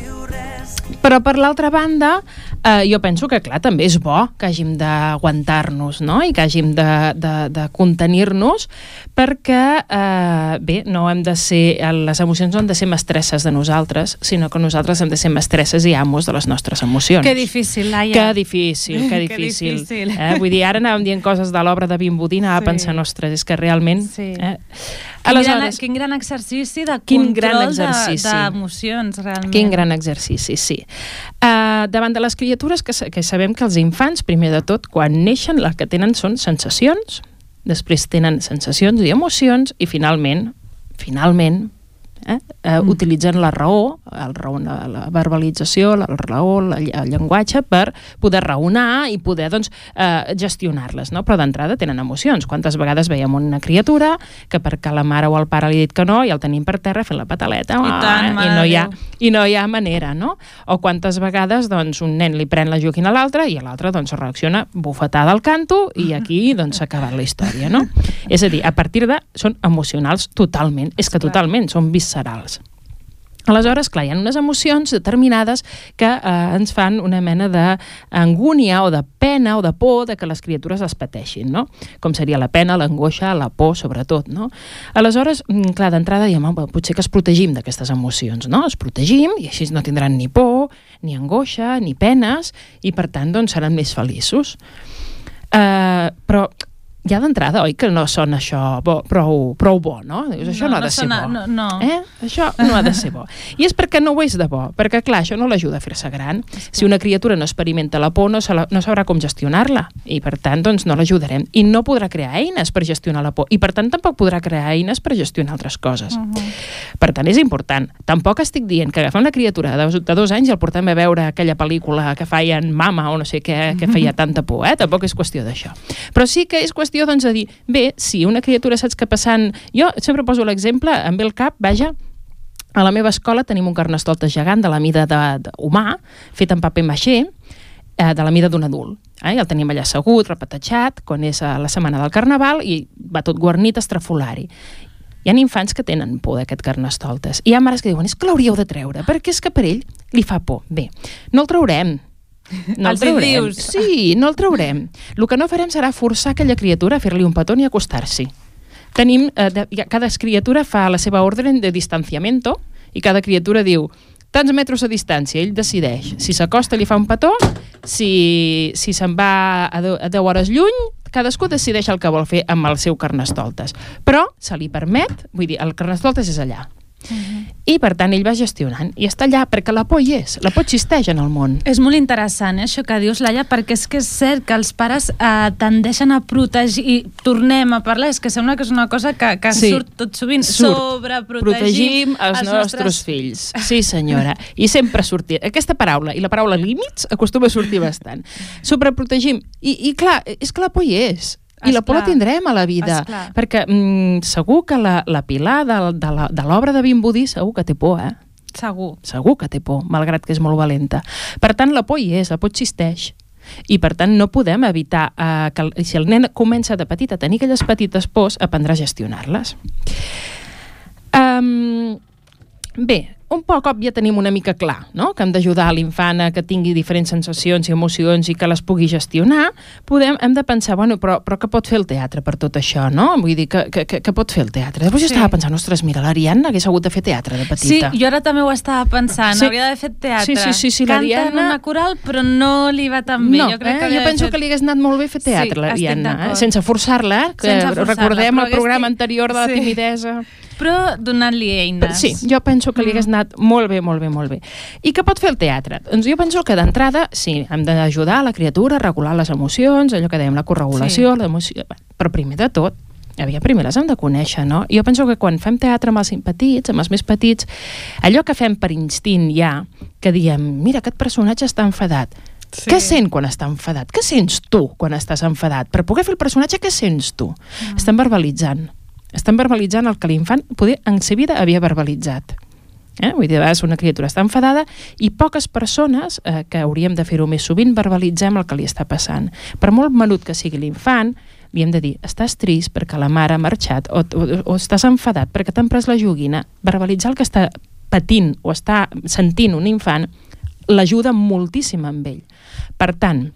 Però per l'altra banda, eh, jo penso que, clar, també és bo que hàgim d'aguantar-nos, no?, i que hàgim de, de, de contenir-nos, perquè, eh, bé, no hem de ser, les emocions no han de ser mestresses de nosaltres, sinó que nosaltres hem de ser mestresses i amos de les nostres emocions. Que difícil, Laia. Que difícil, que difícil. que difícil. Eh? Vull dir, ara anàvem dient coses de l'obra de Vimbodí, anava sí. pensant, ostres, és que realment... Sí. Eh? Aleshores, quin, gran, quin gran exercici de quin control gran exercici. d'emocions, de, realment. Quin gran exercici, sí. Uh, davant de les criatures que, que sabem que els infants, primer de tot, quan neixen, el que tenen són sensacions, després tenen sensacions i emocions, i finalment, finalment, eh? Eh, mm. utilitzen la raó, el raó, la verbalització, la raó, la, el llenguatge per poder raonar i poder doncs, eh, gestionar-les, no? però d'entrada tenen emocions. Quantes vegades veiem una criatura que perquè la mare o el pare li ha dit que no i el tenim per terra fent la pataleta I, tant, i, no hi ha, i no hi ha manera, no? O quantes vegades doncs, un nen li pren la joquina a l'altre i l'altre doncs, reacciona bufetada al canto i aquí doncs, s'ha acabat la història, no? És a dir, a partir de... són emocionals totalment, és que totalment, són viscerals. Aleshores, clar, hi ha unes emocions determinades que eh, ens fan una mena d'angúnia o de pena o de por de que les criatures les pateixin, no? Com seria la pena, l'angoixa, la por, sobretot, no? Aleshores, mm, clar, d'entrada diem, oh, potser que es protegim d'aquestes emocions, no? Es protegim i així no tindran ni por, ni angoixa, ni penes, i per tant, doncs, seran més feliços. Uh, però ja d'entrada, oi, que no sona això bo, prou, prou bo, no? Dius, això no, no ha de ser sona, bo. No, no. Eh? Això no ha de ser bo. I és perquè no ho és de bo, perquè, clar, això no l'ajuda a fer-se gran. Si una criatura no experimenta la por, no, se la, no sabrà com gestionar-la, i per tant, doncs, no l'ajudarem. I no podrà crear eines per gestionar la por, i per tant, tampoc podrà crear eines per gestionar altres coses. Uh -huh. Per tant, és important. Tampoc estic dient que agafar una criatura de dos, de dos anys i el portem a veure aquella pel·lícula que feien Mama o no sé què, que feia tanta por, eh? Tampoc és qüestió d'això. Però sí que és qüestió qüestió doncs, de dir, bé, si una criatura saps que passant... Jo sempre poso l'exemple, em ve el cap, vaja, a la meva escola tenim un carnestoltes gegant de la mida d'humà, fet en paper maixer, eh, de la mida d'un adult. Eh? El tenim allà assegut, repetatxat, quan és a la setmana del Carnaval, i va tot guarnit estrafolari. Hi ha infants que tenen por d'aquest carnestoltes. Hi ha mares que diuen, és que l'hauríeu de treure, perquè és que per ell li fa por. Bé, no el traurem, no el traurem. Dius. Sí, no el traurem. El que no farem serà forçar aquella criatura a fer-li un petó ni acostar-s'hi. Tenim, eh, de, cada criatura fa la seva ordre de distanciamento i cada criatura diu tants metres de distància, ell decideix. Si s'acosta li fa un petó, si, si se'n va a 10, a 10 hores lluny, cadascú decideix el que vol fer amb el seu carnestoltes. Però se li permet, vull dir, el carnestoltes és allà. Uh -huh. I, per tant, ell va gestionant. I està allà perquè la por hi és. La por existeix en el món. És molt interessant, eh, això que dius, Laia, perquè és que és cert que els pares eh, tendeixen a protegir... I tornem a parlar, és que sembla que és una cosa que, que sí. surt tot sovint. Surt. Sobreprotegim els, els nostres... nostres fills. Sí, senyora. I sempre sortir. Aquesta paraula, i la paraula límits, acostuma a sortir bastant. Sobreprotegim. I, i clar, és que la por hi és i la por la tindrem a la vida. Esclar. Perquè mm, segur que la, la Pilar de, de l'obra de, de Bimbudí segur que té por, eh? Segur. Segur que té por, malgrat que és molt valenta. Per tant, la por hi és, la por existeix. I, per tant, no podem evitar eh, que si el nen comença de petit a tenir aquelles petites pors, aprendrà a gestionar-les. Um, bé, un poc ja tenim una mica clar, no? que hem d'ajudar l'infant a que tingui diferents sensacions i emocions i que les pugui gestionar, podem, hem de pensar, bueno, però, però què pot fer el teatre per tot això, no? Vull dir, que, que, que pot fer el teatre? Després sí. jo estava pensant, ostres, mira, l'Ariadna hagués hagut de fer teatre de petita. Sí, jo ara també ho estava pensant, sí. hauria d'haver fet teatre. Sí, sí, sí, sí Canta en una coral, però no li va tan bé. No, jo, crec eh? que jo penso fet... que li hagués anat molt bé fer teatre, sí, l'Ariadna, eh? sense forçar-la, eh? que sense forçar recordem el programa estic... anterior de la sí. timidesa però donant-li eines. Sí, jo penso que li hagués mm. anat molt bé, molt bé, molt bé. I què pot fer el teatre? Doncs jo penso que d'entrada, sí, hem d'ajudar la criatura a regular les emocions, allò que dèiem, la corregulació, sí. l'emoció... Però primer de tot, havia primer les hem de conèixer, no? Jo penso que quan fem teatre amb els petits, amb els més petits, allò que fem per instint ja, que diem, mira, aquest personatge està enfadat, Sí. Què sent quan està enfadat? Què sents tu quan estàs enfadat? Per poder fer el personatge, què sents tu? Mm. Estem verbalitzant. Estan verbalitzant el que l'infant poder en sa vida havia verbalitzat. Eh? Vull dir, a vegades una criatura està enfadada i poques persones, eh, que hauríem de fer-ho més sovint, verbalitzem el que li està passant. Per molt menut que sigui l'infant, li hem de dir, estàs trist perquè la mare ha marxat o, o, o estàs enfadat perquè t'han pres la joguina. Verbalitzar el que està patint o està sentint un infant l'ajuda moltíssim amb ell. Per tant,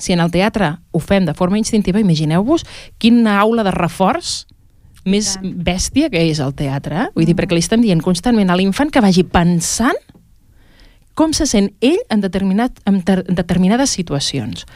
si en el teatre ho fem de forma instintiva, imagineu-vos quina aula de reforç més bèstia que és el teatre. Eh? Vull dir, mm. perquè li estem dient constantment a l'infant que vagi pensant com se sent ell en, determinat, en, ter, en determinades situacions.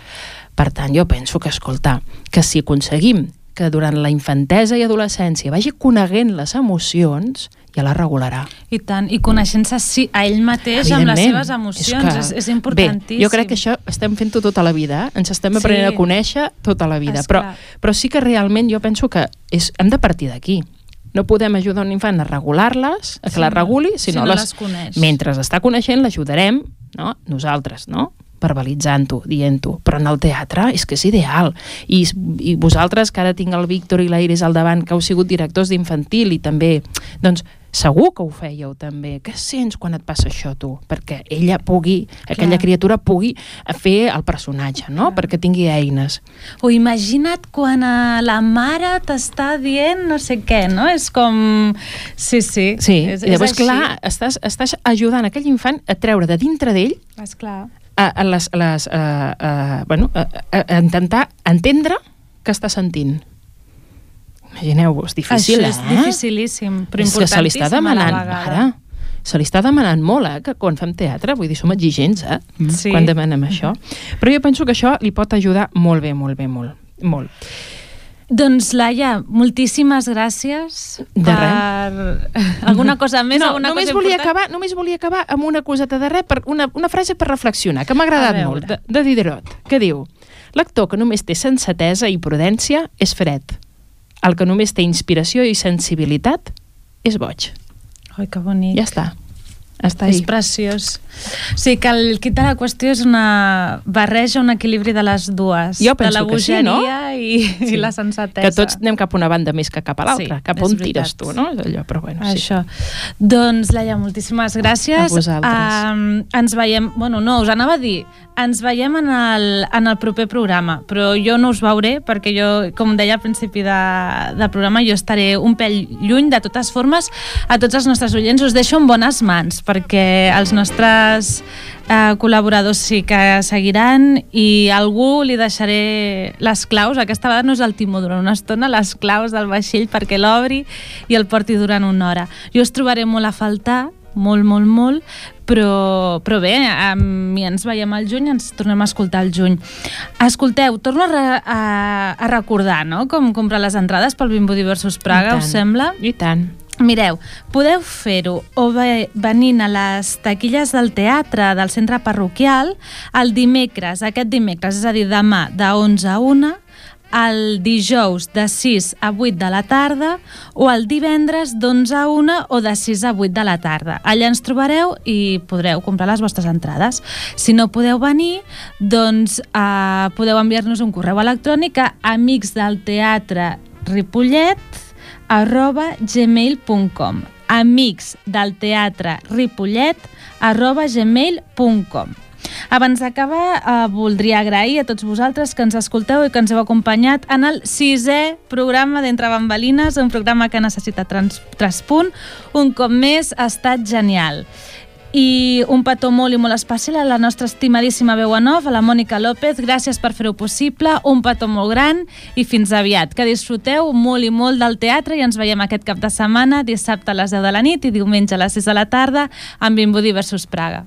Per tant, jo penso que, escoltar, que si aconseguim que durant la infantesa i adolescència vagi coneguent les emocions, ja la regularà. I tant, i coneixent-se sí, a ell mateix amb les seves emocions, és, que... és, és importantíssim. Bé, jo crec que això estem fent-ho tota la vida, ens estem aprenent sí. a conèixer tota la vida, però, però sí que realment jo penso que és, hem de partir d'aquí. No podem ajudar un infant a regular-les, a que sí, les reguli, si, si no, les, les coneix. Mentre està coneixent, l'ajudarem, no? nosaltres, no? verbalitzant-ho, dient-ho, però en el teatre és que és ideal. I, i vosaltres, que ara tinc el Víctor i l'Airis al davant, que heu sigut directors d'infantil i també, doncs, segur que ho fèieu també. Què sents quan et passa això tu? Perquè ella pugui, Clar. aquella criatura pugui fer el personatge, no? Clar. Perquè tingui eines. O imagina't quan a la mare t'està dient no sé què, no? És com... Sí, sí. Sí, és, i llavors, és clar, estàs, estàs ajudant aquell infant a treure de dintre d'ell Esclar a, a, les, a, les, a, a, bueno, a, a intentar entendre què està sentint. Imagineu-vos, difícil, Això és eh? dificilíssim, però és importantíssim se li està demanant, ara, se li està demanant molt, eh, que quan fem teatre, vull dir, som exigents, eh, sí. quan demanem això. Però jo penso que això li pot ajudar molt bé, molt bé, molt. molt. Doncs, Laia, moltíssimes gràcies de per... Alguna cosa més? No, alguna només, cosa volia acabar, només volia acabar amb una coseta de res, per una, una frase per reflexionar, que m'ha agradat molt, de, de Diderot, que diu L'actor que només té sensatesa i prudència és fred. El que només té inspiració i sensibilitat és boig. Ai, que bonic. Ja està. Està és preciós. Sigui que el kit de la qüestió és una barreja, un equilibri de les dues. Jo penso de la que sí, no? i, sí. i la sensatesa. Que tots anem cap a una banda més que cap a l'altra. Sí, cap on tires tu, no? És allò, però bueno, sí. Això. Doncs, Laia, moltíssimes gràcies. A vosaltres. Um, ens veiem... Bueno, no, us anava a dir, ens veiem en el, en el proper programa, però jo no us veuré perquè jo, com deia al principi de, de programa, jo estaré un pèl lluny. De totes formes, a tots els nostres oients us deixo en bones mans perquè els nostres eh, col·laboradors sí que seguiran i algú li deixaré les claus, aquesta vegada no és el timó durant una estona, les claus del vaixell perquè l'obri i el porti durant una hora. Jo us trobaré molt a faltar, molt, molt, molt, però, però bé, mi ens veiem al juny, ens tornem a escoltar al juny. Escolteu, torno a, re, a, a recordar, no?, com comprar les entrades pel Bimbo Diversos Praga, us sembla? I tant. Mireu, podeu fer-ho o ve, venint a les taquilles del teatre del centre parroquial el dimecres, aquest dimecres, és a dir, demà, de 11 a 1, el dijous de 6 a 8 de la tarda o el divendres d'11 a 1 o de 6 a 8 de la tarda. Allà ens trobareu i podreu comprar les vostres entrades. Si no podeu venir, doncs eh, podeu enviar-nos un correu electrònic a amics del teatre Ripollet arroba gmail.com amics del teatre Ripollet arroba gmail.com abans d'acabar, eh, voldria agrair a tots vosaltres que ens escolteu i que ens heu acompanyat en el sisè programa d'Entre Bambalines, un programa que necessita traspunt. Un cop més, ha estat genial i un petó molt i molt especial a la nostra estimadíssima off, a la Mònica López. Gràcies per fer-ho possible, un petó molt gran i fins aviat. Que disfruteu molt i molt del teatre i ens veiem aquest cap de setmana, dissabte a les 10 de la nit i diumenge a les 6 de la tarda amb Bimbo Diversos Praga.